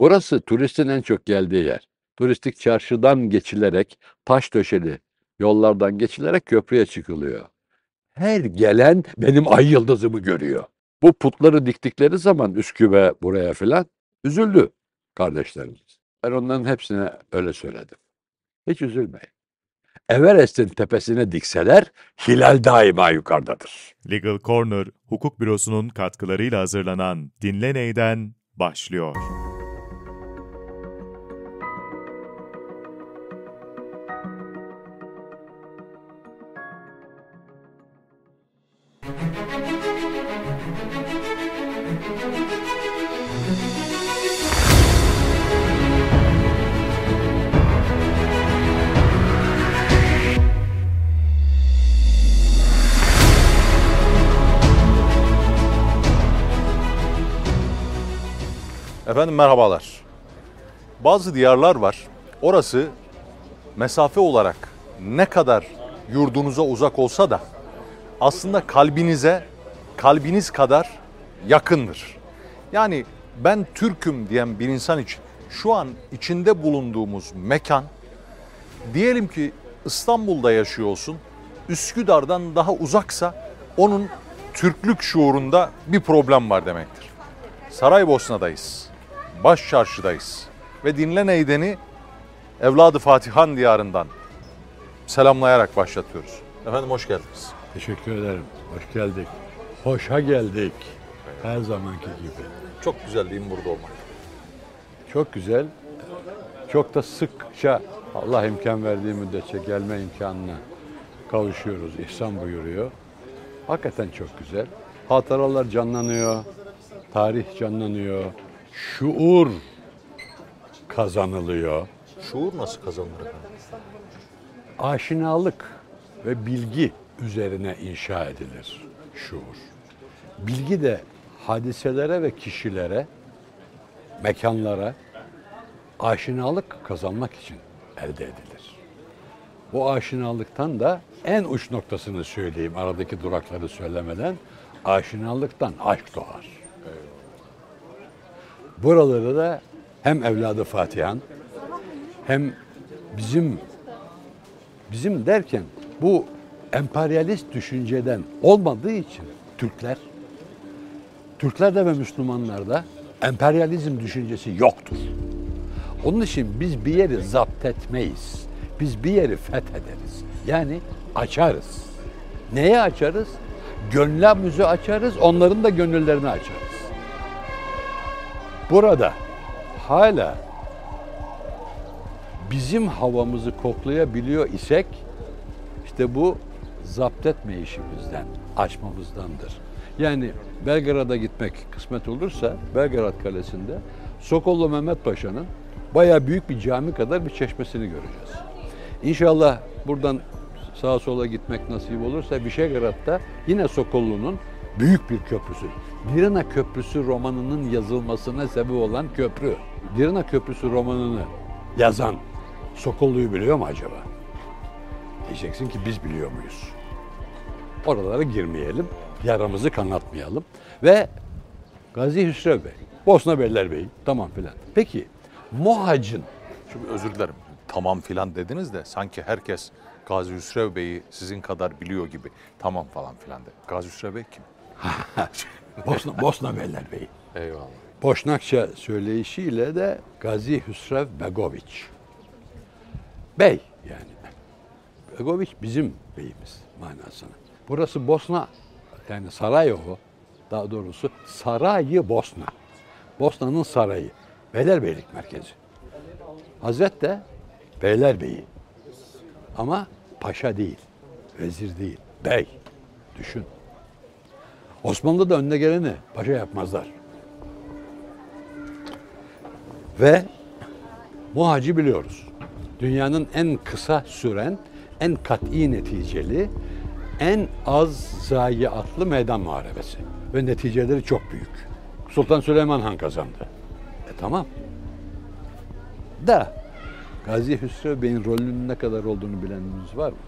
Burası turistin en çok geldiği yer. Turistik çarşıdan geçilerek, taş döşeli yollardan geçilerek köprüye çıkılıyor. Her gelen benim ay yıldızımı görüyor. Bu putları diktikleri zaman Üsküp'e buraya filan üzüldü kardeşlerimiz. Ben onların hepsine öyle söyledim. Hiç üzülmeyin. Everest'in tepesine dikseler hilal daima yukarıdadır. Legal Corner, hukuk bürosunun katkılarıyla hazırlanan Dinle Ney'den başlıyor. Efendim merhabalar. Bazı diyarlar var. Orası mesafe olarak ne kadar yurdunuza uzak olsa da aslında kalbinize kalbiniz kadar yakındır. Yani ben Türk'üm diyen bir insan için şu an içinde bulunduğumuz mekan diyelim ki İstanbul'da yaşıyorsun. Üsküdar'dan daha uzaksa onun Türklük şuurunda bir problem var demektir. Saraybosna'dayız. Baş çarşıdayız. Ve Dinle Neyden'i Evladı Fatihan diyarından selamlayarak başlatıyoruz. Efendim hoş geldiniz. Teşekkür ederim. Hoş geldik. Hoşa geldik. Her zamanki gibi. Çok güzel değil mi burada olmak? Çok güzel. Çok da sıkça Allah imkan verdiği müddetçe gelme imkanına kavuşuyoruz. İhsan buyuruyor. Hakikaten çok güzel. Hatıralar canlanıyor. Tarih canlanıyor. Şuur kazanılıyor. Şuur nasıl kazanılır efendim? aşinalık ve bilgi üzerine inşa edilir şuur. Bilgi de hadiselere ve kişilere, mekanlara aşinalık kazanmak için elde edilir. Bu aşinalıktan da en uç noktasını söyleyeyim aradaki durakları söylemeden aşinalıktan aşk doğar. Buraları da hem evladı Fatihan hem bizim bizim derken bu emperyalist düşünceden olmadığı için Türkler Türklerde ve Müslümanlarda emperyalizm düşüncesi yoktur. Onun için biz bir yeri zapt etmeyiz. Biz bir yeri fethederiz. Yani açarız. Neye açarız? Gönlümüzü açarız, onların da gönüllerini açarız. Burada hala bizim havamızı koklayabiliyor isek işte bu zapt etme işimizden, açmamızdandır. Yani Belgrad'a gitmek kısmet olursa Belgrad Kalesi'nde Sokollu Mehmet Paşa'nın bayağı büyük bir cami kadar bir çeşmesini göreceğiz. İnşallah buradan sağa sola gitmek nasip olursa Bişegrad'da yine Sokollu'nun büyük bir köprüsü. Dirina Köprüsü romanının yazılmasına sebep olan köprü. Dirina Köprüsü romanını yazan Sokollu'yu biliyor mu acaba? Diyeceksin ki biz biliyor muyuz? Oralara girmeyelim, yaramızı kanatmayalım. Ve Gazi Hüsrev Bey, Bosna Beyler tamam filan. Peki Mohaç'ın Şimdi özür dilerim. Tamam filan dediniz de sanki herkes Gazi Hüsrev Bey'i sizin kadar biliyor gibi. Tamam falan filan de. Gazi Hüsrev Bey kim? Bosna, Bosna Beylerbeyi. Eyvallah. Boşnakça söyleyişiyle de Gazi Hüsrev Begoviç. Bey yani. Begoviç bizim beyimiz manasına. Burası Bosna yani Sarajevo daha doğrusu Sarayı Bosna. Bosna'nın sarayı. Beylerbeylik merkezi. Hazret de Beylerbeyi. Ama paşa değil, vezir değil, bey. Düşün. Osmanlı'da önüne geleni paşa yapmazlar. Ve Muhacı biliyoruz. Dünyanın en kısa süren, en kat'i neticeli, en az zayiatlı meydan muharebesi. Ve neticeleri çok büyük. Sultan Süleyman Han kazandı. E tamam. Da Gazi Hüsrev Bey'in rolünün ne kadar olduğunu bileniniz var mı?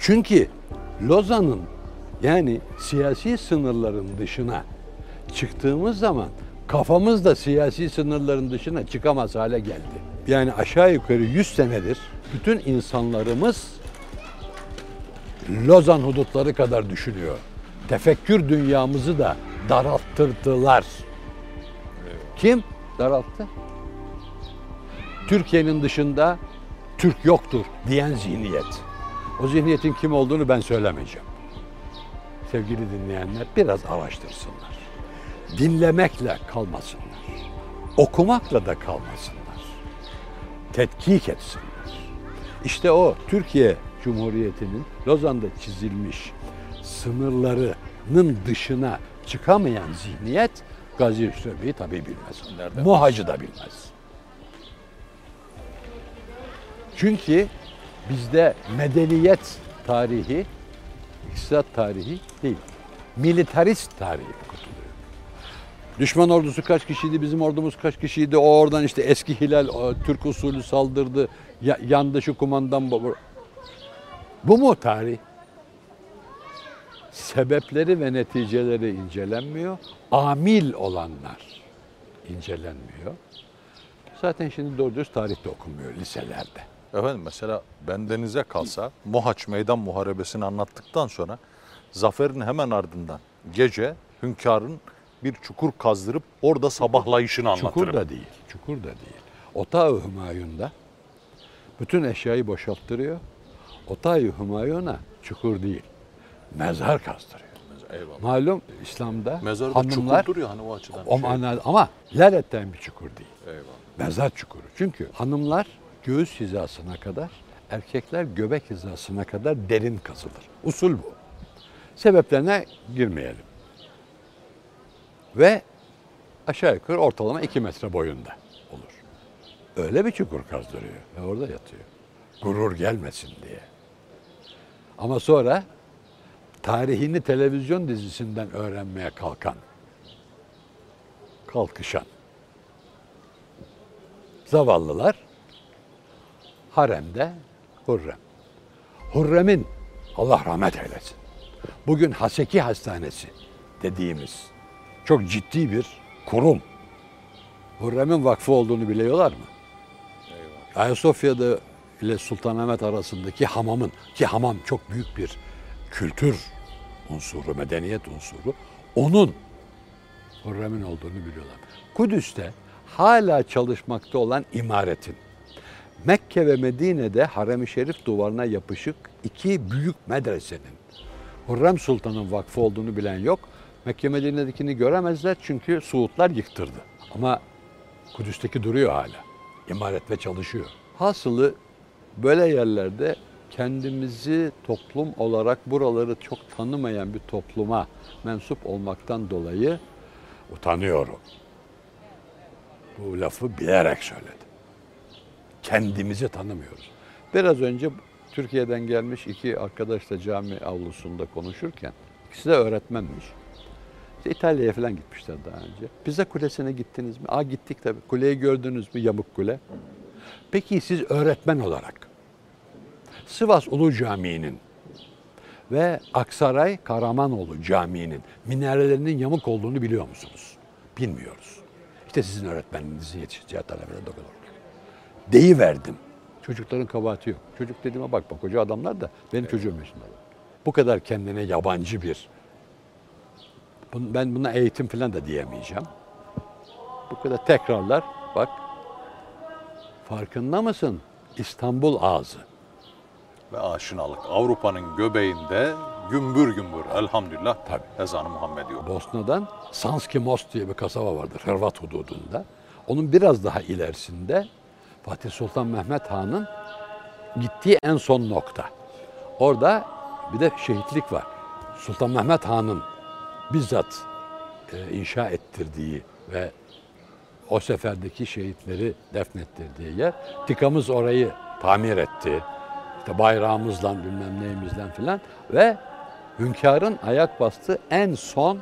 Çünkü Lozan'ın yani siyasi sınırların dışına çıktığımız zaman Kafamız da siyasi sınırların dışına çıkamaz hale geldi. Yani aşağı yukarı 100 senedir bütün insanlarımız Lozan hudutları kadar düşünüyor. Tefekkür dünyamızı da daralttırdılar. Kim daralttı? Türkiye'nin dışında Türk yoktur diyen zihniyet. O zihniyetin kim olduğunu ben söylemeyeceğim. Sevgili dinleyenler biraz araştırsınlar. Dinlemekle kalmasınlar. Okumakla da kalmasınlar. Tetkik etsinler. İşte o Türkiye Cumhuriyeti'nin Lozan'da çizilmiş sınırlarının dışına çıkamayan zihniyet Gazi Hüsrev Bey'i tabii bilmez. Muhacı da bilmez. Çünkü bizde medeniyet tarihi, iktisat tarihi değil, militarist tarihi okutuluyor. Düşman ordusu kaç kişiydi, bizim ordumuz kaç kişiydi, o oradan işte eski Hilal, Türk usulü saldırdı, ya, yandı şu kumandan. bu- mu tarih? Sebepleri ve neticeleri incelenmiyor, amil olanlar incelenmiyor. Zaten şimdi doğru dürüst tarihte okunmuyor liselerde. Efendim mesela bendenize kalsa Mohaç Meydan Muharebesi'ni anlattıktan sonra zaferin hemen ardından gece hünkârın bir çukur kazdırıp orada sabahlayışını anlatırım. Çukur da değil, çukur da değil. Otağı Hümayun'da bütün eşyayı boşalttırıyor. Otağı Hümayun'a çukur değil, mezar kazdırıyor. Eyvallah. Malum İslam'da Mezarda hanımlar çukurdur ya hani o açıdan. o şey. manada ama leretten bir çukur değil. Eyvallah. Mezar çukuru. Çünkü hanımlar göğüs hizasına kadar, erkekler göbek hizasına kadar derin kazılır. Usul bu. Sebeplerine girmeyelim. Ve aşağı yukarı ortalama 2 metre boyunda olur. Öyle bir çukur kazdırıyor ve orada yatıyor. Gurur gelmesin diye. Ama sonra tarihini televizyon dizisinden öğrenmeye kalkan, kalkışan, zavallılar haremde Hurrem. Hurrem'in Allah rahmet eylesin. Bugün Haseki Hastanesi dediğimiz çok ciddi bir kurum. Hurrem'in vakfı olduğunu biliyorlar mı? Ayasofya'da ile Sultanahmet arasındaki hamamın ki hamam çok büyük bir kültür unsuru, medeniyet unsuru. Onun Hurrem'in olduğunu biliyorlar. Kudüs'te hala çalışmakta olan imaretin Mekke ve Medine'de Harem-i Şerif duvarına yapışık iki büyük medresenin Hurrem Sultan'ın vakfı olduğunu bilen yok. Mekke Medine'dekini göremezler çünkü Suudlar yıktırdı. Ama Kudüs'teki duruyor hala. İmaret ve çalışıyor. Hasılı böyle yerlerde kendimizi toplum olarak buraları çok tanımayan bir topluma mensup olmaktan dolayı utanıyorum. Bu lafı bilerek söyledim. Kendimizi tanımıyoruz. Biraz önce Türkiye'den gelmiş iki arkadaşla cami avlusunda konuşurken ikisi de öğretmenmiş. İşte İtalya'ya falan gitmişler daha önce. Pisa Kulesi'ne gittiniz mi? Aa gittik tabii. Kuleyi gördünüz mü? Yamuk kule. Peki siz öğretmen olarak Sivas Ulu Camii'nin ve Aksaray Karamanoğlu Camii'nin minarelerinin yamuk olduğunu biliyor musunuz? Bilmiyoruz. İşte sizin öğretmeninizin yetişeceği talebede doktor. Deyiverdim. Çocukların kabahati yok. Çocuk dediğime bak bak hoca adamlar da benim çocuğum yaşında. Bu kadar kendine yabancı bir ben buna eğitim falan da diyemeyeceğim. Bu kadar tekrarlar. Bak farkında mısın? İstanbul ağzı. Ve aşinalık Avrupa'nın göbeğinde gümbür gümbür elhamdülillah Tabii. ezanı Muhammed yok. Bosna'dan Sanski Most diye bir kasaba vardır Hırvat hududunda. Onun biraz daha ilerisinde Fatih Sultan Mehmet Han'ın gittiği en son nokta. Orada bir de şehitlik var. Sultan Mehmet Han'ın bizzat e, inşa ettirdiği ve o seferdeki şehitleri defnettirdiği yer. Tikamız orayı tamir etti. İşte bayrağımızla bilmem neyimizle filan ve hünkârın ayak bastığı en son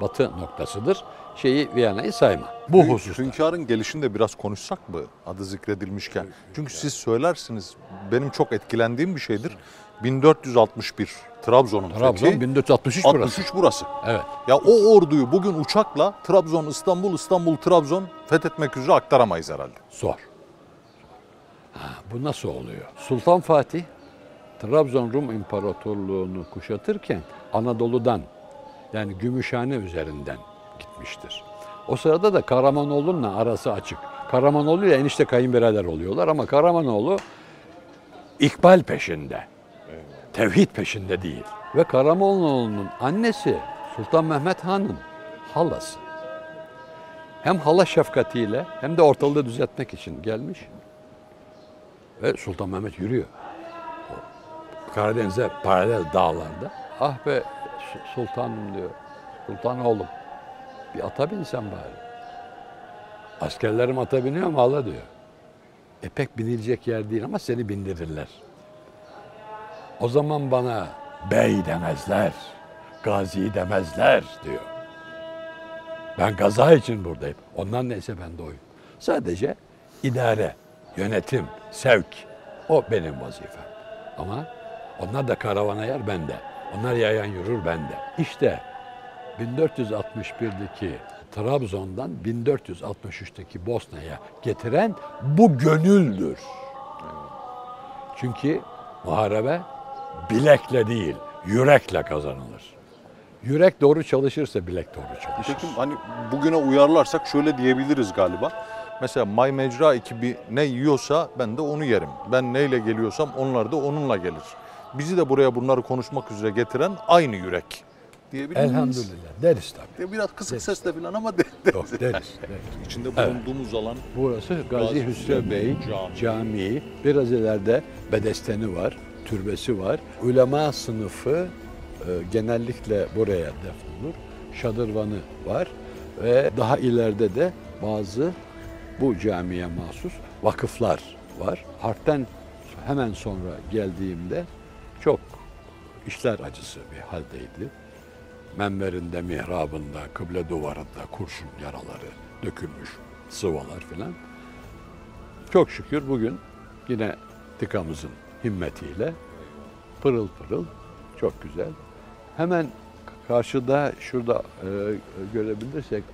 batı noktasıdır. Şeyi Viyana'yı sayma. Bu hususta. Hünkârın gelişinde biraz konuşsak mı adı zikredilmişken? Çünkü siz söylersiniz benim çok etkilendiğim bir şeydir. 1461 Trabzon'un Trabzon fethi. 1463 burası. 63 burası. Evet. Ya o orduyu bugün uçakla Trabzon, İstanbul, İstanbul, Trabzon fethetmek üzere aktaramayız herhalde. Zor. Ha, bu nasıl oluyor? Sultan Fatih Trabzon Rum İmparatorluğunu kuşatırken Anadolu'dan yani Gümüşhane üzerinden gitmiştir. O sırada da Karamanoğlu'nun arası açık. Karamanoğlu ile enişte kayınbirader oluyorlar ama Karamanoğlu ikbal peşinde. Tevhid peşinde değil. Ve Karamanoğlu'nun annesi Sultan Mehmet Han'ın halası. Hem hala şefkatiyle hem de ortalığı düzeltmek için gelmiş. Ve Sultan Mehmet yürüyor. Karadeniz'e paralel dağlarda. Ah be Su- sultanım diyor. Sultan oğlum bir ata binsen bari. Askerlerim ata biniyor mu hala diyor. E pek binilecek yer değil ama seni bindirirler. O zaman bana bey demezler, gazi demezler diyor. Ben gaza için buradayım. Ondan neyse ben de oyum. Sadece idare, yönetim, sevk o benim vazifem. Ama onlar da karavana yer bende. Onlar yayan yürür bende. İşte 1461'deki Trabzon'dan 1463'teki Bosna'ya getiren bu gönüldür. Çünkü muharebe bilekle değil, yürekle kazanılır. Yürek doğru çalışırsa bilek doğru çalışır. Peki hani bugüne uyarlarsak şöyle diyebiliriz galiba. Mesela May Mecra ekibi ne yiyorsa ben de onu yerim. Ben neyle geliyorsam onlar da onunla gelir. Bizi de buraya bunları konuşmak üzere getiren aynı yürek diyebilir miyiz? Elhamdülillah deriz tabii. De Biraz kısık Deriz. sesle falan ama de, de- Yok deriz. deriz. içinde Evet. bulunduğumuz alan Burası Gazi Hüsrev Bey Camii. Camii. Biraz ileride bedesteni var, türbesi var. Ulema sınıfı e, genellikle buraya defnolur. Şadırvanı var ve daha ileride de bazı bu camiye mahsus vakıflar var. Harpten hemen sonra geldiğimde çok işler acısı bir haldeydi. Menberinde, mihrabında, kıble duvarında kurşun yaraları dökülmüş, sıvalar filan. Çok şükür bugün yine tikamızın himmetiyle pırıl pırıl çok güzel. Hemen karşıda şurada e, görebilirsek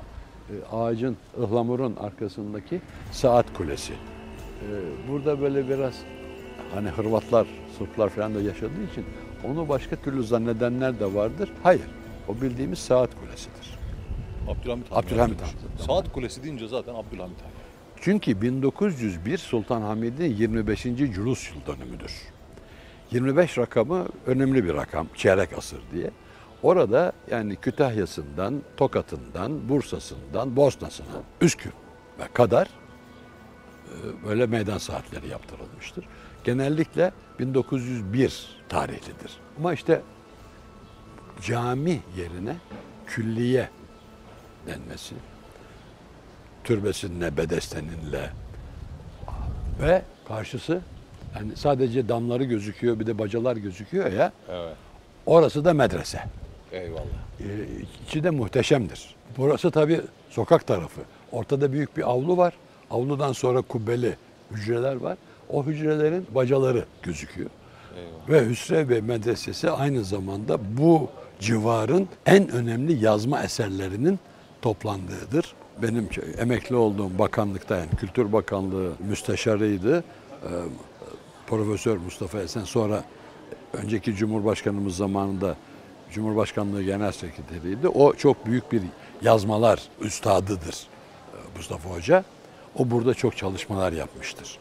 e, ağacın, ıhlamurun arkasındaki saat kulesi. E, burada böyle biraz hani Hırvatlar, Sırplar falan da yaşadığı için onu başka türlü zannedenler de vardır. Hayır. O bildiğimiz saat kulesidir. Abdülhamit Han. Abdülhamit Han. Saat Kulesi deyince zaten Abdülhamit Han. Çünkü 1901 Sultan Hamid'in 25. Culus yıl dönümüdür. 25 rakamı önemli bir rakam, çeyrek asır diye. Orada yani Kütahya'sından, Tokat'ından, Bursa'sından, Bosna'sına, Üsküp'e kadar e, böyle meydan saatleri yaptırılmıştır. Genellikle 1901 tarihlidir. Ama işte cami yerine külliye denmesi, türbesinle, bedesteninle ve karşısı yani sadece damları gözüküyor bir de bacalar gözüküyor ya Evet. orası da medrese. Eyvallah. Ee, içi de muhteşemdir. Burası tabii sokak tarafı. Ortada büyük bir avlu var. Avludan sonra kubbeli hücreler var. O hücrelerin bacaları gözüküyor. Ve Hüsrev Bey Medresesi aynı zamanda bu civarın en önemli yazma eserlerinin toplandığıdır. Benim emekli olduğum bakanlıkta yani Kültür Bakanlığı müsteşarıydı. Ee, Profesör Mustafa Esen sonra önceki Cumhurbaşkanımız zamanında Cumhurbaşkanlığı Genel Sekreteriydi. O çok büyük bir yazmalar üstadıdır e, Mustafa Hoca. O burada çok çalışmalar yapmıştır.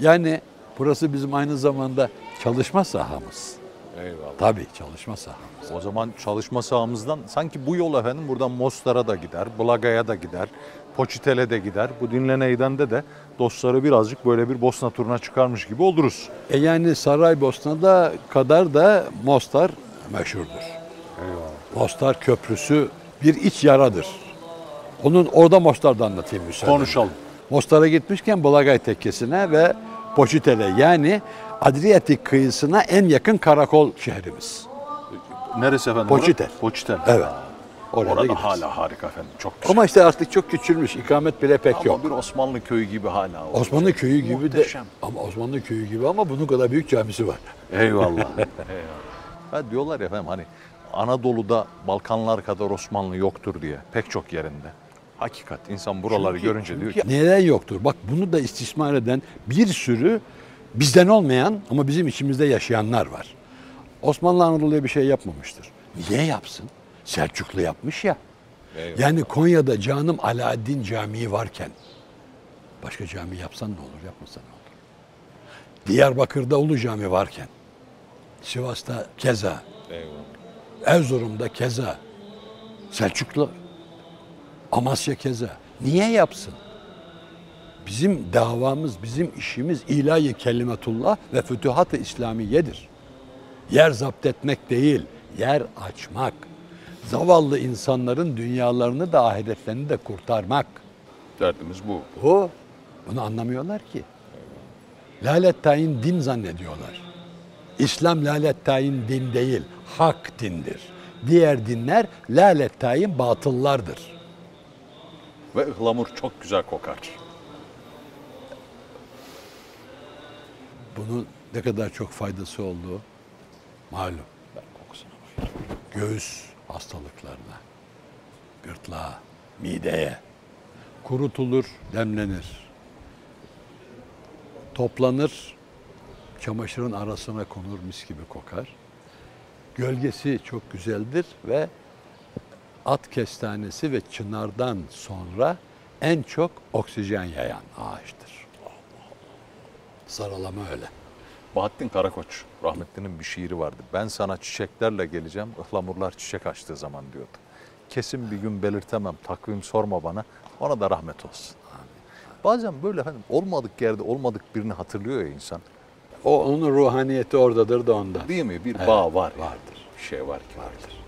Yani burası bizim aynı zamanda çalışma sahamız. Eyvallah. Tabii çalışma sahamız. O zaman çalışma sahamızdan sanki bu yol efendim buradan Mostar'a da gider, Blaga'ya da gider, Poçitel'e de gider. Bu dinleneyden de dostları birazcık böyle bir Bosna turuna çıkarmış gibi oluruz. E yani Saraybosna'da kadar da Mostar meşhurdur. Mostar Köprüsü bir iç yaradır. Onun orada Mostar'da anlatayım müsaade. Konuşalım. Mostar'a gitmişken Balagay Tekkesi'ne ve Poçitel'e yani Adriyatik kıyısına en yakın karakol şehrimiz. Neresi efendim? Poçitel. Poçitel. Evet. Oraya da Orada gideriz. hala harika efendim. Çok güzel. Ama işte artık çok küçülmüş. ikamet bile pek Ama yok. bir Osmanlı köyü gibi hala. o. Osmanlı köyü gibi Muhteşem. de ama Osmanlı köyü gibi ama bunun kadar büyük camisi var. Eyvallah. Eyvallah. Ha, diyorlar ya efendim hani Anadolu'da Balkanlar kadar Osmanlı yoktur diye pek çok yerinde. Hakikat insan buraları Çünkü- görünce diyor çünkü ki neden yoktur? Bak bunu da istismar eden bir sürü bizden olmayan ama bizim içimizde yaşayanlar var. Osmanlı Anadolu'ya bir şey yapmamıştır. Niye yapsın? Selçuklu yapmış ya. Eyvallah. Yani Konya'da canım Alaaddin Camii varken başka cami yapsan ne olur, yapmasan ne olur? Diyarbakır'da Ulu Cami varken, Sivas'ta keza, Eyvallah. Erzurum'da keza, Selçuklu, Amasya keza. Niye yapsın? Bizim davamız, bizim işimiz ilahi kelimetullah ve fütuhat-ı İslamiyedir. Yer zapt etmek değil, yer açmak. Zavallı insanların dünyalarını da ahiretlerini de kurtarmak. Derdimiz bu. O. Bunu anlamıyorlar ki. Lalet tayin din zannediyorlar. İslam lalet tayin din değil, hak dindir. Diğer dinler lalet tayin batıllardır. Ve ıhlamur çok güzel kokar. Bunun ne kadar çok faydası olduğu malum. Ben kokusuna bayılıyorum. Göğüs hastalıklarına, gırtlağa, mideye kurutulur, demlenir. Toplanır, çamaşırın arasına konur, mis gibi kokar. Gölgesi çok güzeldir ve at kestanesi ve çınardan sonra en çok oksijen yayan ağaçtır. Saralama öyle. Bahattin Karakoç rahmetlinin bir şiiri vardı. Ben sana çiçeklerle geleceğim, ıhlamurlar çiçek açtığı zaman diyordu. Kesin bir gün belirtemem, takvim sorma bana, ona da rahmet olsun. Bazen böyle efendim olmadık yerde olmadık birini hatırlıyor ya insan. O onun ruhaniyeti oradadır da ondan. Değil mi? Bir Evet, bağ var. vardır. Bir şey var ki vardır.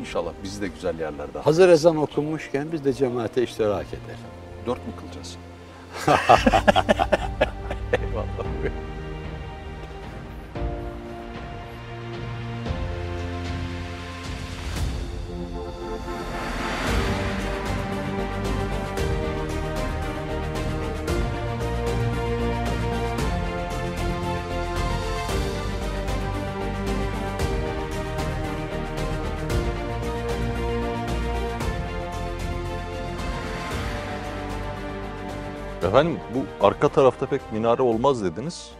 İnşallah biz de güzel yerlerde. Hazır ezan okunmuşken biz de cemaate iştirak edelim. Dört mü kılacağız? Efendim bu arka tarafta pek minare olmaz dediniz.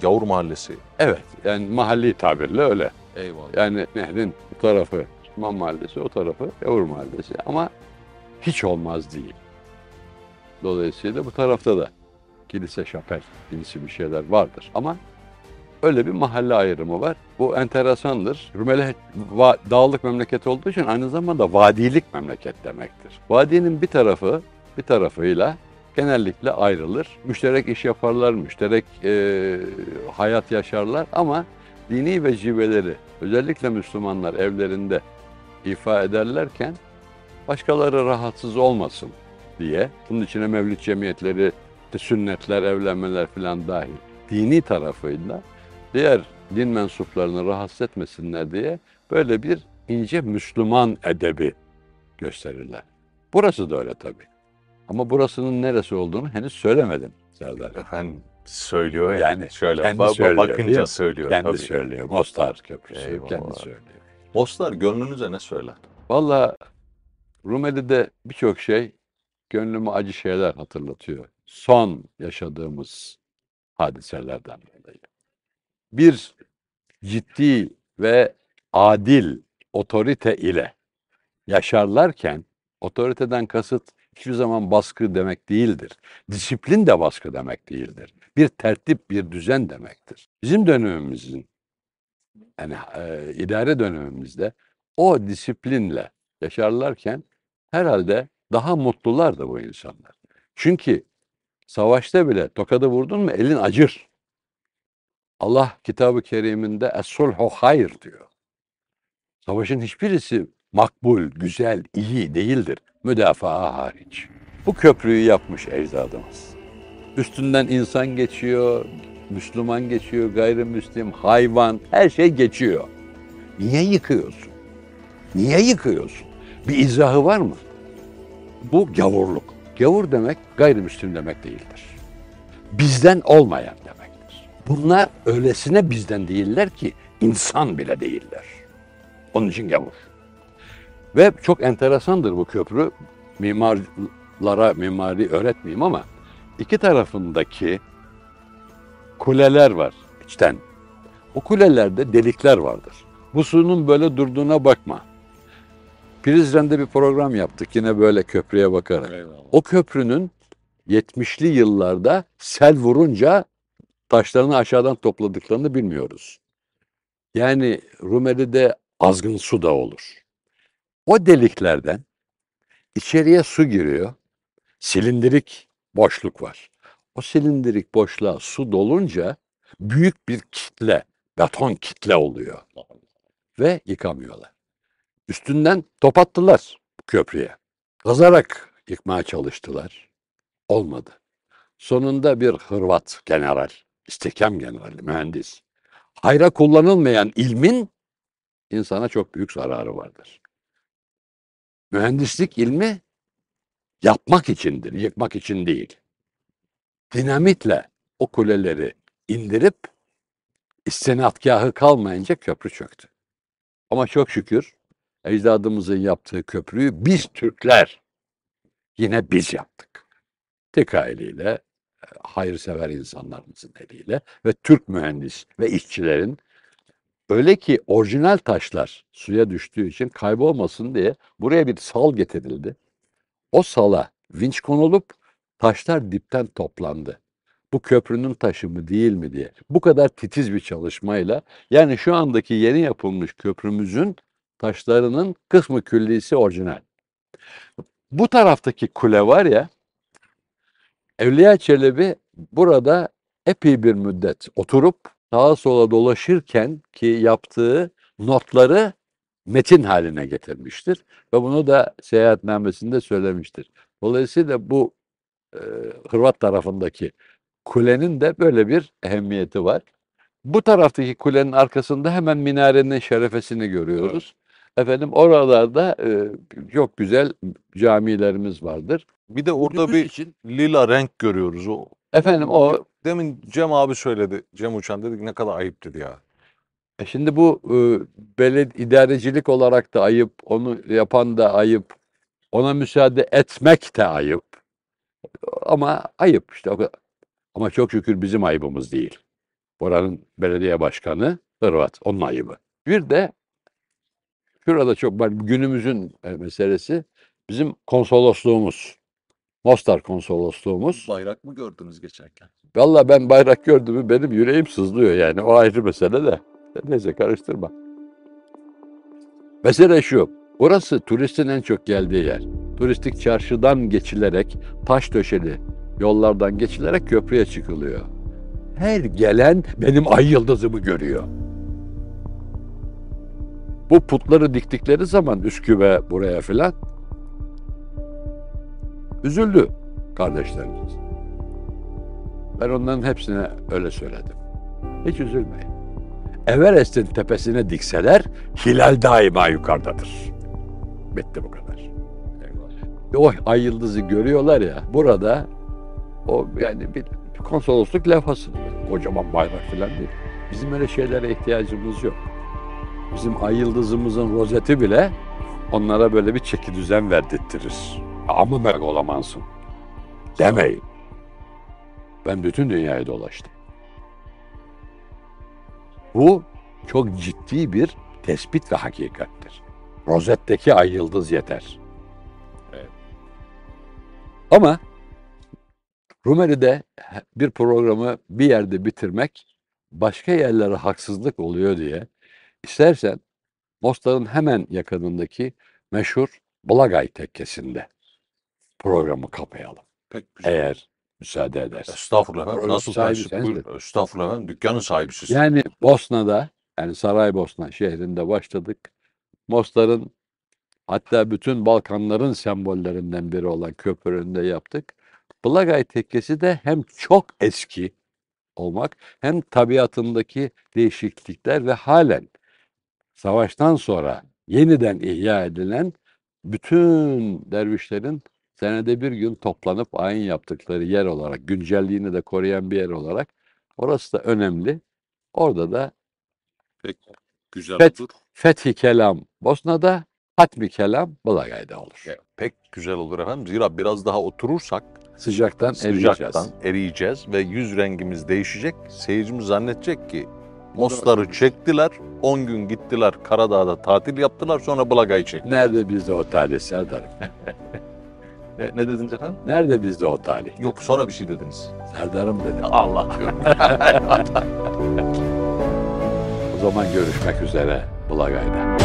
Gavur Mahallesi. Evet, yani mahalli tabirle öyle. Eyvallah. Yani nehrin bu tarafı Müslüman mahallesi, o tarafı Yavur mahallesi. Ama hiç olmaz değil. Dolayısıyla bu tarafta da kilise, şapel, cinsi bir şeyler vardır. Ama öyle bir mahalle ayrımı var. Bu enteresandır. Rumeli dağlık memleket olduğu için aynı zamanda vadilik memleket demektir. Vadinin bir tarafı bir tarafıyla genellikle ayrılır. Müşterek iş yaparlar, müşterek e, hayat yaşarlar ama dini vecibeleri özellikle Müslümanlar evlerinde ifa ederlerken başkaları rahatsız olmasın diye bunun içine mevlid cemiyetleri, sünnetler, evlenmeler falan dahil dini tarafıyla diğer din mensuplarını rahatsız etmesinler diye böyle bir ince Müslüman edebi gösterirler. Burası da öyle tabii. Ama burasının neresi olduğunu henüz söylemedim Serdar. Efendim söylüyor yani. Yani Şöyle kendi ba- söylüyor, bakınca mi? söylüyor. Kendi tabii. söylüyor. Mostar Köprüsü Eyvallah. kendi söylüyor. Mostar gönlünüze ne söyler? Valla Rumeli'de birçok şey gönlüme acı şeyler hatırlatıyor. Son yaşadığımız hadiselerden dolayı. Bir ciddi ve adil otorite ile yaşarlarken otoriteden kasıt hiçbir zaman baskı demek değildir. Disiplin de baskı demek değildir. Bir tertip, bir düzen demektir. Bizim dönemimizin yani e, idare dönemimizde o disiplinle yaşarlarken herhalde daha mutlulardı bu insanlar. Çünkü savaşta bile tokadı vurdun mu elin acır. Allah kitabı keriminde es-sulhu hayır diyor. Savaşın hiçbirisi makbul, güzel, iyi değildir. Müdafaa hariç. Bu köprüyü yapmış ecdadımız. Üstünden insan geçiyor, Müslüman geçiyor, gayrimüslim, hayvan, her şey geçiyor. Niye yıkıyorsun? Niye yıkıyorsun? Bir izahı var mı? Bu gavurluk. Gavur demek gayrimüslim demek değildir. Bizden olmayan demektir. Bunlar öylesine bizden değiller ki insan bile değiller. Onun için gavur. Ve çok enteresandır bu köprü. Mimarlara mimari öğretmeyeyim ama iki tarafındaki kuleler var içten. O kulelerde delikler vardır. Bu suyun böyle durduğuna bakma. Prizren'de bir program yaptık yine böyle köprüye bakarak. O köprünün 70'li yıllarda sel vurunca taşlarını aşağıdan topladıklarını bilmiyoruz. Yani Rumeli'de azgın su da olur. O deliklerden içeriye su giriyor. Silindirik boşluk var. O silindirik boşluğa su dolunca büyük bir kitle, beton kitle oluyor. Ve yıkamıyorlar. Üstünden top attılar köprüye. Kazarak yıkmaya çalıştılar. Olmadı. Sonunda bir Hırvat general, istihkam generali, mühendis. Hayra kullanılmayan ilmin insana çok büyük zararı vardır. Mühendislik ilmi yapmak içindir, yıkmak için değil. Dinamitle o kuleleri indirip istinadgahı kalmayınca köprü çöktü. Ama çok şükür ecdadımızın yaptığı köprüyü biz Türkler yine biz yaptık. Tek eliyle, e, hayırsever insanlarımızın eliyle ve Türk mühendis ve işçilerin öyle ki orijinal taşlar suya düştüğü için kaybolmasın diye buraya bir sal getirildi. O sala vinç konulup taşlar dipten toplandı. Bu köprünün taşı mı değil mi diye. Bu kadar titiz bir çalışmayla yani şu andaki yeni yapılmış köprümüzün taşlarının kısmı küllisi orijinal. Bu taraftaki kule var ya Evliya Çelebi burada epey bir müddet oturup sağa sola dolaşırken ki yaptığı notları metin haline getirmiştir. Ve bunu da seyahatnamesinde söylemiştir. Dolayısıyla bu e, Hırvat tarafındaki kulenin de böyle bir ehemmiyeti var. Bu taraftaki kulenin arkasında hemen minarenin şerefesini görüyoruz. Efendim oralarda e, çok güzel camilerimiz vardır. Bir de orada Günümüz bir için lila renk görüyoruz. O efendim o demin Cem abi söyledi. Cem Uçan dedi ki ne kadar ayıp dedi ya. E Şimdi bu e, beled idarecilik olarak da ayıp, onu yapan da ayıp, ona müsaade etmek de ayıp. Ama ayıp işte o kadar. Ama çok şükür bizim ayıbımız değil. Oranın belediye başkanı Hırvat, onun ayıbı. Bir de şurada çok var günümüzün e, meselesi bizim konsolosluğumuz. Mostar konsolosluğumuz. Bayrak mı gördünüz geçerken? Vallahi ben bayrak gördüm mü benim yüreğim sızlıyor yani o ayrı mesele de. Neyse karıştırma. Mesele şu. Burası turistin en çok geldiği yer. Turistik çarşıdan geçilerek taş döşeli yollardan geçilerek köprüye çıkılıyor. Her gelen benim ay yıldızımı görüyor. Bu putları diktikleri zaman Üsküp'e buraya filan üzüldü kardeşlerimiz. Ben onların hepsine öyle söyledim. Hiç üzülmeyin. Everest'in tepesine dikseler hilal daima yukarıdadır. Bitti bu kadar. O ay yıldızı görüyorlar ya burada o yani bir konsolosluk levhası. Kocaman bayrak falan değil. Bizim öyle şeylere ihtiyacımız yok. Bizim ay yıldızımızın rozeti bile onlara böyle bir çeki düzen verdirttirir. Ama megalomansın. Demeyin. Ben bütün dünyayı dolaştım. Bu çok ciddi bir tespit ve hakikattir. Rozetteki ay yıldız yeter. Ama Rumeli'de bir programı bir yerde bitirmek başka yerlere haksızlık oluyor diye istersen Mostar'ın hemen yakınındaki meşhur Blagay tekkesinde programı kapayalım. Pek güzel. Eğer müsaade edersen. Estağfurullah efendim. Nasıl sahibi teessüp? sensin. Buyurun. Estağfurullah efendim. Dükkanın sahibi siz. Yani Bosna'da yani Saraybosna şehrinde başladık. Mostar'ın hatta bütün Balkanların sembollerinden biri olan köpründe yaptık. Blagay Tekkesi de hem çok eski olmak hem tabiatındaki değişiklikler ve halen savaştan sonra yeniden ihya edilen bütün dervişlerin senede bir gün toplanıp ayin yaptıkları yer olarak, güncelliğini de koruyan bir yer olarak orası da önemli. Orada da Pek güzel Fet- olur. fethi kelam Bosna'da, hatmi kelam Bulagay'da olur. Pek güzel olur efendim. Zira biraz daha oturursak Sıcaktan eriyeceğiz. sıcaktan eriyeceğiz ve yüz rengimiz değişecek. Seyircimiz zannedecek ki Mostar'ı çektiler, 10 gün gittiler Karadağ'da tatil yaptılar sonra Blaga'yı çektiler. Nerede bizde o talih Serdar'ım? Ne, ne dediniz efendim? Nerede bizde o talih? Yok sonra bir şey dediniz. Serdar'ım dedi. Allah. O zaman görüşmek üzere Bulagay'da.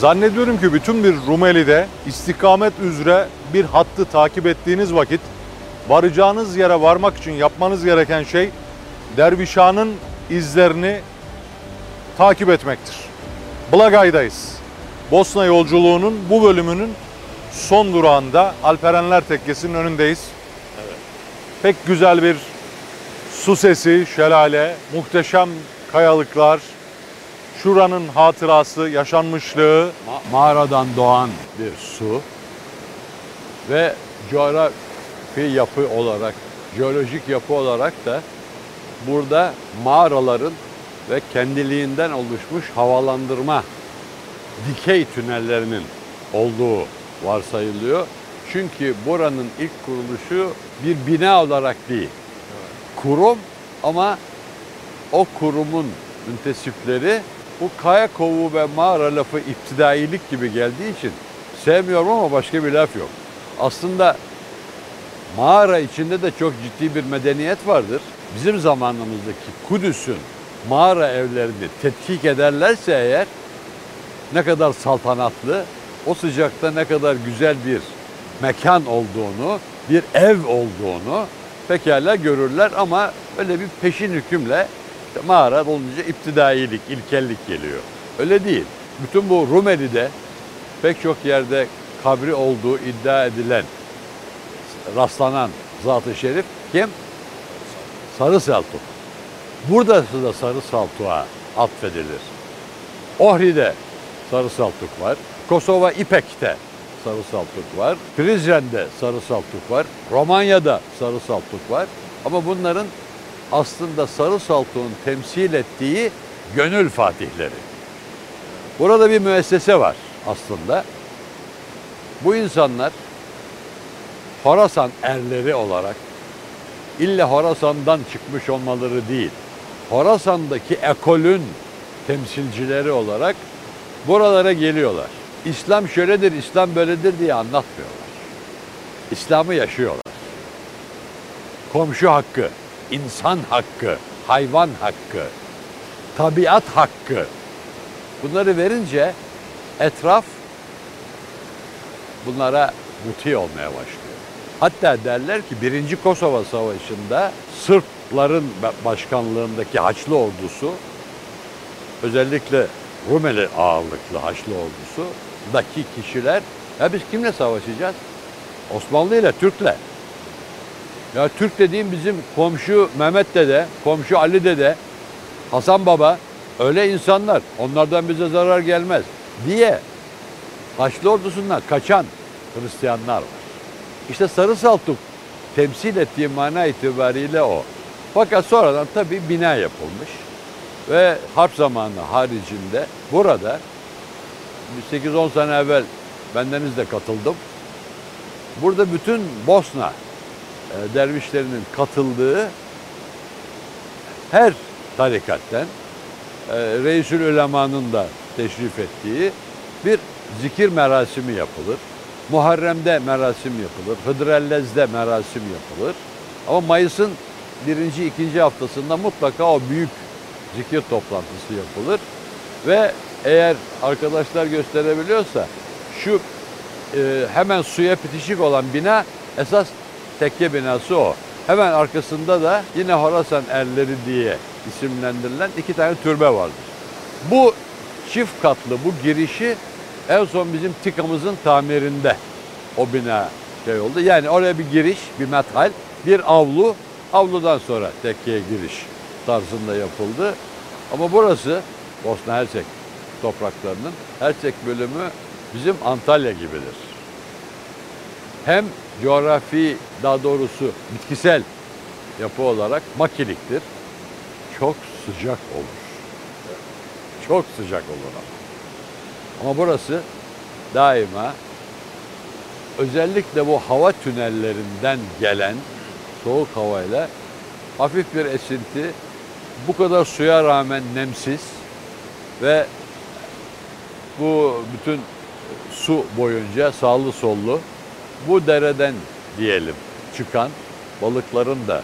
Zannediyorum ki bütün bir Rumeli'de istikamet üzere bir hattı takip ettiğiniz vakit varacağınız yere varmak için yapmanız gereken şey Dervişan'ın izlerini takip etmektir. Blagay'dayız. Bosna yolculuğunun bu bölümünün son durağında Alperenler Tekkesi'nin önündeyiz. Pek güzel bir su sesi, şelale, muhteşem kayalıklar, şuranın hatırası, yaşanmışlığı, Ma- mağaradan doğan bir su ve coğrafi yapı olarak, jeolojik yapı olarak da burada mağaraların ve kendiliğinden oluşmuş havalandırma dikey tünellerinin olduğu varsayılıyor. Çünkü buranın ilk kuruluşu bir bina olarak değil. Kurum ama o kurumun müntesipleri bu kaya kovuğu ve mağara lafı iptidailik gibi geldiği için sevmiyorum ama başka bir laf yok. Aslında mağara içinde de çok ciddi bir medeniyet vardır. Bizim zamanımızdaki Kudüs'ün mağara evlerini tetkik ederlerse eğer ne kadar saltanatlı, o sıcakta ne kadar güzel bir mekan olduğunu, bir ev olduğunu pekala görürler ama öyle bir peşin hükümle işte mağara olunca iptidailik, ilkellik geliyor. Öyle değil. Bütün bu Rumeli'de pek çok yerde kabri olduğu iddia edilen, rastlanan Zat-ı Şerif kim? Sarı Selçuk. Buradası da Sarı Saltuk'a atfedilir. Ohri'de Sarı Saltuk var. Kosova İpek'te Sarı Saltuk var. Prizren'de Sarı Saltuk var. Romanya'da Sarı Saltuk var. Ama bunların aslında Sarı Saltuk'un temsil ettiği gönül fatihleri. Burada bir müessese var aslında. Bu insanlar Horasan erleri olarak illa Horasan'dan çıkmış olmaları değil, Horasan'daki ekolün temsilcileri olarak buralara geliyorlar. İslam şöyledir, İslam böyledir diye anlatmıyorlar. İslam'ı yaşıyorlar. Komşu hakkı, insan hakkı, hayvan hakkı, tabiat hakkı. Bunları verince etraf bunlara muti olmaya başlıyor. Hatta derler ki 1. Kosova Savaşı'nda Sırpların başkanlığındaki Haçlı ordusu özellikle Rumeli ağırlıklı Haçlı ordusundaki kişiler ya biz kimle savaşacağız? Osmanlı ile Türk'le. Ya Türk dediğim bizim komşu Mehmet dede, komşu Ali dede, Hasan Baba öyle insanlar. Onlardan bize zarar gelmez diye Haçlı ordusundan kaçan Hristiyanlar var. İşte Sarı Saltuk temsil ettiği mana itibariyle o. Fakat sonradan tabii bina yapılmış ve harp zamanı haricinde burada 8-10 sene evvel bendeniz de katıldım. Burada bütün Bosna dervişlerinin katıldığı her tarikatten e, Reisül Ulema'nın da teşrif ettiği bir zikir merasimi yapılır. Muharrem'de merasim yapılır. Hıdrellez'de merasim yapılır. Ama Mayıs'ın birinci, ikinci haftasında mutlaka o büyük zikir toplantısı yapılır. Ve eğer arkadaşlar gösterebiliyorsa şu e, hemen suya bitişik olan bina esas tekke binası o. Hemen arkasında da yine Horasan erleri diye isimlendirilen iki tane türbe vardır. Bu çift katlı bu girişi en son bizim TİKA'mızın tamirinde o bina şey oldu. Yani oraya bir giriş, bir metal, bir avlu, avludan sonra tekkeye giriş tarzında yapıldı. Ama burası Bosna Hersek topraklarının Hersek bölümü bizim Antalya gibidir. Hem coğrafi daha doğrusu bitkisel yapı olarak makiliktir. Çok sıcak olur. Çok sıcak olur ama. Ama burası daima özellikle bu hava tünellerinden gelen soğuk havayla hafif bir esinti bu kadar suya rağmen nemsiz ve bu bütün su boyunca sağlı sollu bu dereden diyelim çıkan balıkların da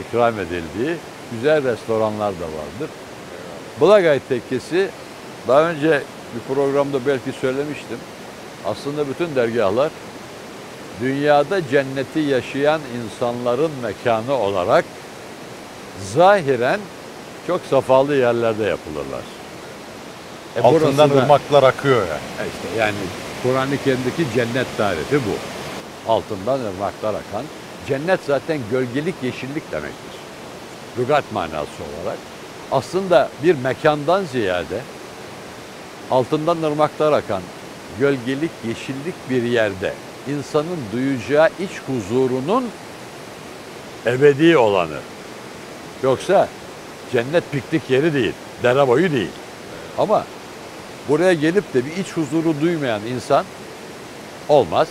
ikram edildiği güzel restoranlar da vardır. Bulagay Tekkesi daha önce bir programda belki söylemiştim. Aslında bütün dergahlar dünyada cenneti yaşayan insanların mekanı olarak zahiren çok safalı yerlerde yapılırlar. E Altından ırmaklar akıyor yani. e işte yani Kur'an-ı Kerim'deki cennet tarifi bu. Altından ırmaklar akan. Cennet zaten gölgelik yeşillik demektir. Lügat manası olarak. Aslında bir mekandan ziyade altından ırmaklar akan gölgelik yeşillik bir yerde insanın duyacağı iç huzurunun ebedi olanı. Yoksa cennet piknik yeri değil, dere boyu değil. Ama buraya gelip de bir iç huzuru duymayan insan olmaz.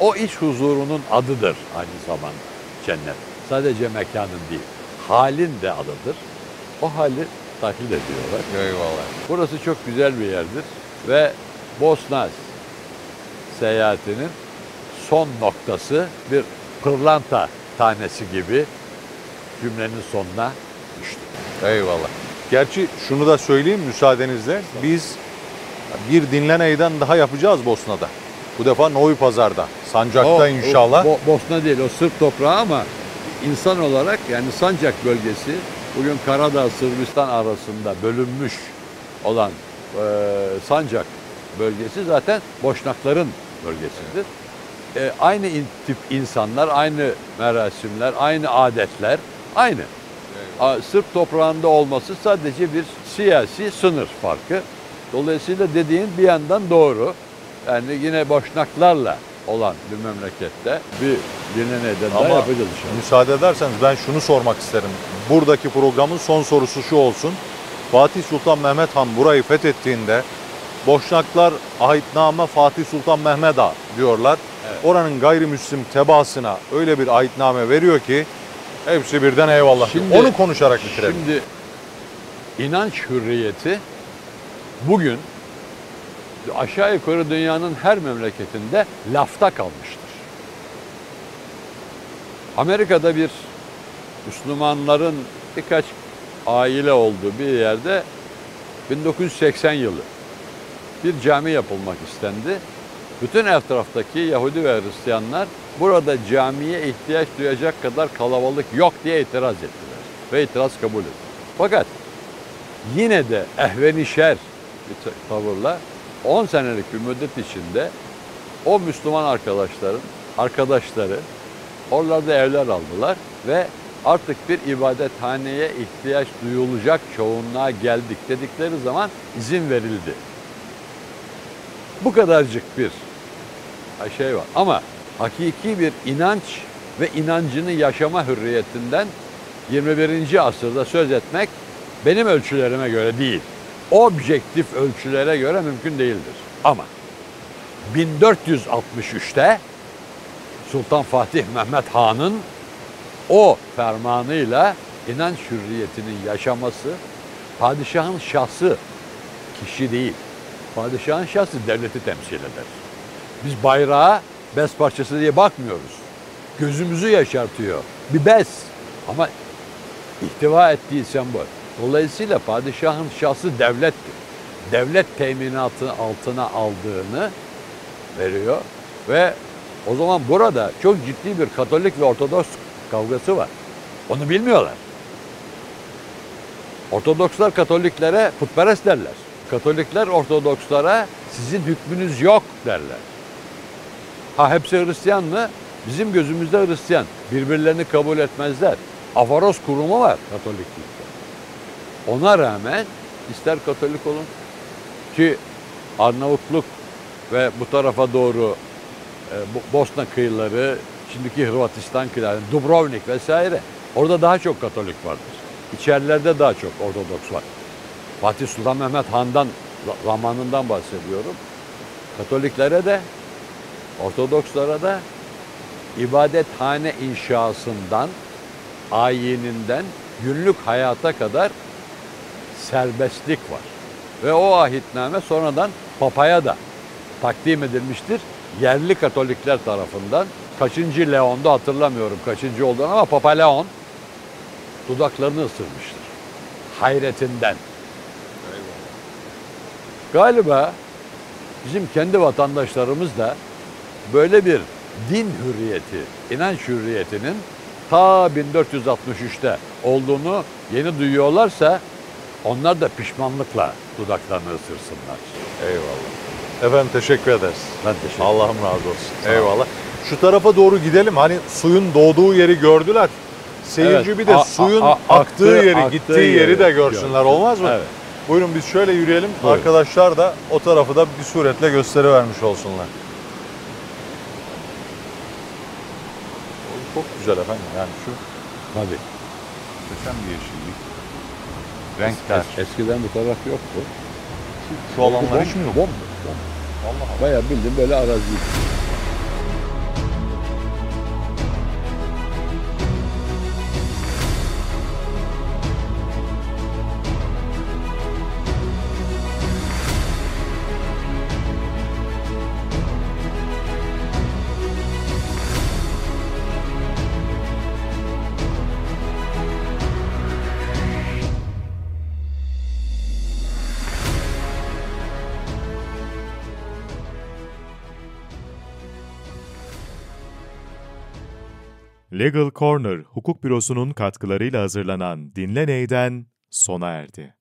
O iç huzurunun adıdır aynı zamanda cennet. Sadece mekanın değil, halin de adıdır. O hali tahlil ediyorlar. Eyvallah. Burası çok güzel bir yerdir ve Bosna seyahatinin son noktası bir pırlanta tanesi gibi cümlenin sonuna düştü. Eyvallah. Gerçi şunu da söyleyeyim müsaadenizle. Biz bir dinleneyden daha yapacağız Bosna'da. Bu defa Novi Pazar'da. Sancak'ta O- inşallah. o Bo- Bosna değil o Sırp toprağı ama insan olarak yani Sancak bölgesi bugün Karadağ Sırbistan arasında bölünmüş olan e, Sancak bölgesi zaten Boşnakların bölgesidir. E, aynı in- tip insanlar, aynı merasimler, aynı adetler, aynı. A, Sırp toprağında olması sadece bir siyasi sınır farkı. Dolayısıyla dediğin bir yandan doğru. Yani yine Boşnaklarla olan bir memlekette bir dinleneyden daha Ama yapacağız inşallah. müsaade ederseniz ben şunu sormak isterim. Buradaki programın son sorusu şu olsun. Fatih Sultan Mehmet Han burayı fethettiğinde Boşnaklar ahitname Fatih Sultan Mehmet Ağa diyorlar. Evet. Oranın gayrimüslim tebaasına öyle bir ahitname veriyor ki hepsi birden eyvallah. diyor. Şimdi- Onu konuşarak bitirelim. Şimdi inanç hürriyeti bugün aşağı yukarı dünyanın her memleketinde lafta kalmıştır. Amerika'da bir Müslümanların birkaç aile olduğu bir yerde 1980 yılı bir cami yapılmak istendi. Bütün etraftaki Yahudi ve Hristiyanlar burada camiye ihtiyaç duyacak kadar kalabalık yok diye itiraz ettiler. Ve itiraz kabul edildi. Fakat yine de ehvenişer bir tavırla 10 senelik bir müddet içinde o Müslüman arkadaşların arkadaşları oralarda evler aldılar ve artık bir ibadethaneye ihtiyaç duyulacak çoğunluğa geldik dedikleri zaman izin verildi. Bu kadarcık bir şey var. Ama hakiki bir inanç ve inancını yaşama hürriyetinden 21. asırda söz etmek benim ölçülerime göre değil. Objektif ölçülere göre mümkün değildir. Ama 1463'te Sultan Fatih Mehmet Han'ın o fermanıyla inanç hürriyetinin yaşaması padişahın şahsı kişi değil. Padişahın şahsı devleti temsil eder. Biz bayrağa bez parçası diye bakmıyoruz. Gözümüzü yaşartıyor. Bir bez. Ama ihtiva ettiği sembol. Dolayısıyla padişahın şahsı devlettir. Devlet teminatı altına aldığını veriyor ve o zaman burada çok ciddi bir Katolik ve Ortodoks kavgası var. Onu bilmiyorlar. Ortodokslar Katoliklere putperest derler. Katolikler Ortodokslara sizin hükmünüz yok derler. Ha hepsi Hristiyan mı? Bizim gözümüzde Hristiyan. Birbirlerini kabul etmezler. Afaros kurumu var Katoliklikte. Ona rağmen ister Katolik olun ki Arnavutluk ve bu tarafa doğru e, Bo- Bosna kıyıları, şimdiki Hırvatistan kıyıları, Dubrovnik vesaire orada daha çok Katolik vardır. İçerilerde daha çok Ortodoks var. Fatih Sultan Mehmet Han'dan za- zamanından bahsediyorum. Katoliklere de Ortodokslara da ibadethane inşasından, ayininden günlük hayata kadar serbestlik var. Ve o ahitname sonradan Papa'ya da takdim edilmiştir. Yerli Katolikler tarafından kaçıncı Leon'da hatırlamıyorum kaçıncı olduğunu ama Papa Leon dudaklarını ısırmıştır. Hayretinden. Galiba bizim kendi vatandaşlarımız da böyle bir din hürriyeti, inanç hürriyetinin ta 1463'te olduğunu yeni duyuyorlarsa onlar da pişmanlıkla dudaklarını ısırsınlar. Eyvallah. Efendim teşekkür ederiz. Ben teşekkür ederim. Allah'ım razı olsun. Sağ. Eyvallah. Şu tarafa doğru gidelim. Hani suyun doğduğu yeri gördüler. Seyirci Evet. bir de A- suyun a- a- aktığı, aktığı- yeri, aktığı gittiği yeri de yeri görsünler. görsün. Olmaz mı? Evet. Buyurun biz şöyle yürüyelim. Buyurun. Arkadaşlar da o tarafı da bir suretle gösteri vermiş olsunlar. Çok güzel efendim. Yani şu Tabii. muhteşem bir yeşillik. Renkler. Es- eskiden bu taraf yoktu. Şu alanlar hiç mi yok? Bom, bom. Allah Allah. Bayağı bildiğin böyle arazi. Legal Corner Hukuk Bürosu'nun katkılarıyla hazırlanan Dinle Ney'den sona erdi.